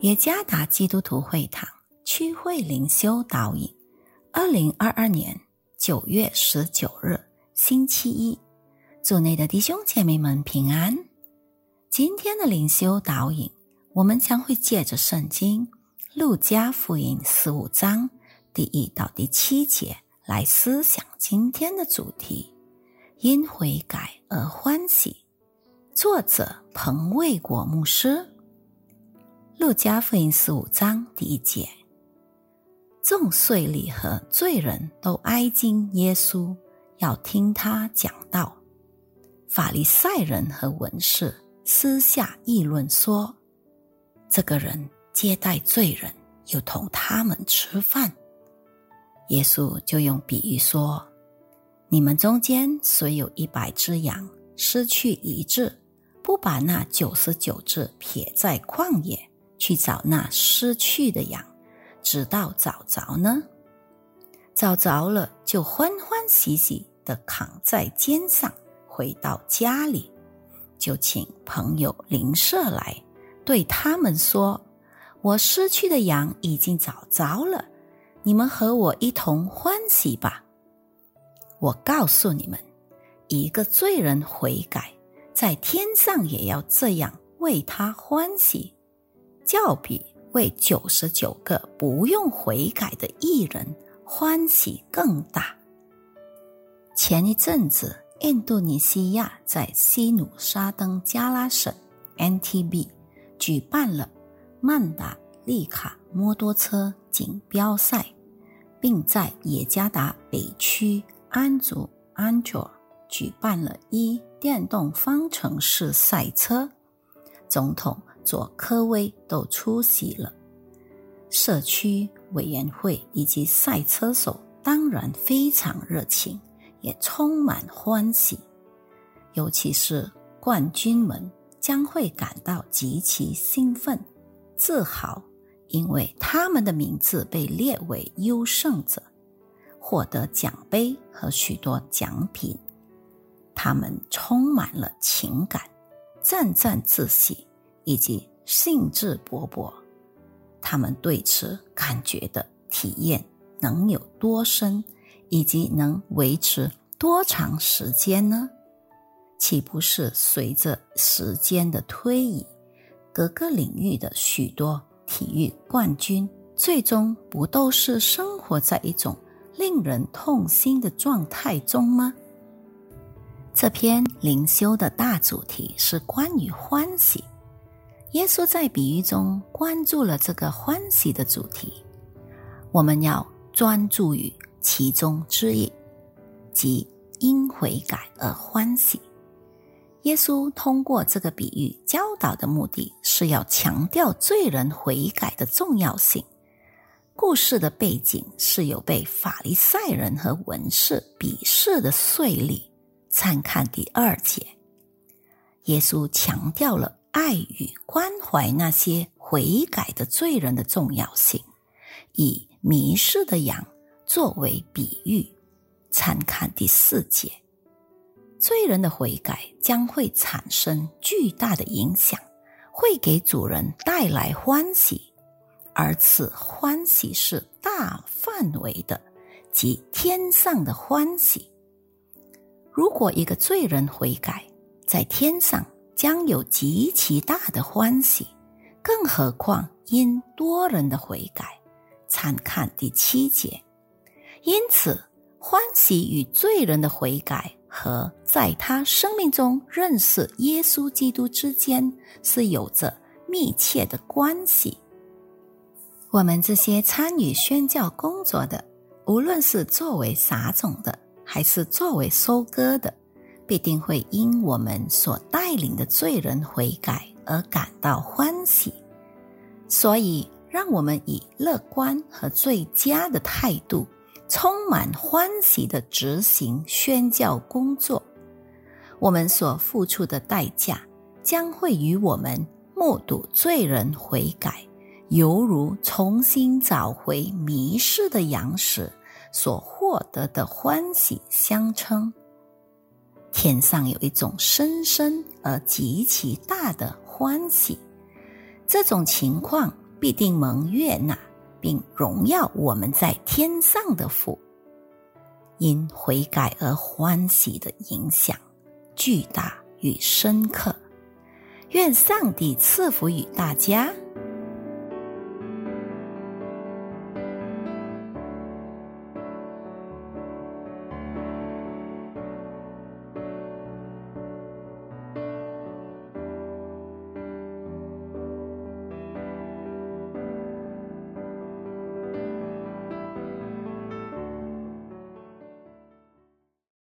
耶加达基督徒会堂区会灵修导引，二零二二年九月十九日星期一，组内的弟兄姐妹们平安。今天的灵修导引，我们将会借着圣经路加福音十五章第一到第七节来思想今天的主题：因悔改而欢喜。作者彭卫国牧师。路加福音十五章第一节，众税吏和罪人都挨近耶稣，要听他讲道。法利赛人和文士私下议论说：“这个人接待罪人，又同他们吃饭。”耶稣就用比喻说：“你们中间虽有一百只羊，失去一只，不把那九十九只撇在旷野。”去找那失去的羊，直到找着呢。找着了，就欢欢喜喜的扛在肩上，回到家里，就请朋友邻舍来，对他们说：“我失去的羊已经找着了，你们和我一同欢喜吧。”我告诉你们，一个罪人悔改，在天上也要这样为他欢喜。较比为九十九个不用悔改的艺人欢喜更大。前一阵子，印度尼西亚在西努沙登加拉省 （NTB） 举办了曼达利卡摩托车锦标赛，并在耶加达北区安祖安卓举办了一电动方程式赛车。总统。佐科威都出席了，社区委员会以及赛车手当然非常热情，也充满欢喜。尤其是冠军们将会感到极其兴奋、自豪，因为他们的名字被列为优胜者，获得奖杯和许多奖品。他们充满了情感，沾沾自喜。以及兴致勃勃，他们对此感觉的体验能有多深，以及能维持多长时间呢？岂不是随着时间的推移，各个领域的许多体育冠军，最终不都是生活在一种令人痛心的状态中吗？这篇灵修的大主题是关于欢喜。耶稣在比喻中关注了这个欢喜的主题，我们要专注于其中之一，即因悔改而欢喜。耶稣通过这个比喻教导的目的是要强调罪人悔改的重要性。故事的背景是有被法利赛人和文士鄙视的税吏。参看第二节，耶稣强调了。爱与关怀那些悔改的罪人的重要性，以迷失的羊作为比喻，参看第四节。罪人的悔改将会产生巨大的影响，会给主人带来欢喜，而此欢喜是大范围的，即天上的欢喜。如果一个罪人悔改，在天上。将有极其大的欢喜，更何况因多人的悔改，参看第七节。因此，欢喜与罪人的悔改和在他生命中认识耶稣基督之间是有着密切的关系。我们这些参与宣教工作的，无论是作为撒种的，还是作为收割的。必定会因我们所带领的罪人悔改而感到欢喜，所以让我们以乐观和最佳的态度，充满欢喜的执行宣教工作。我们所付出的代价，将会与我们目睹罪人悔改，犹如重新找回迷失的羊时所获得的欢喜相称。天上有一种深深而极其大的欢喜，这种情况必定蒙悦纳，并荣耀我们在天上的父。因悔改而欢喜的影响巨大与深刻。愿上帝赐福于大家。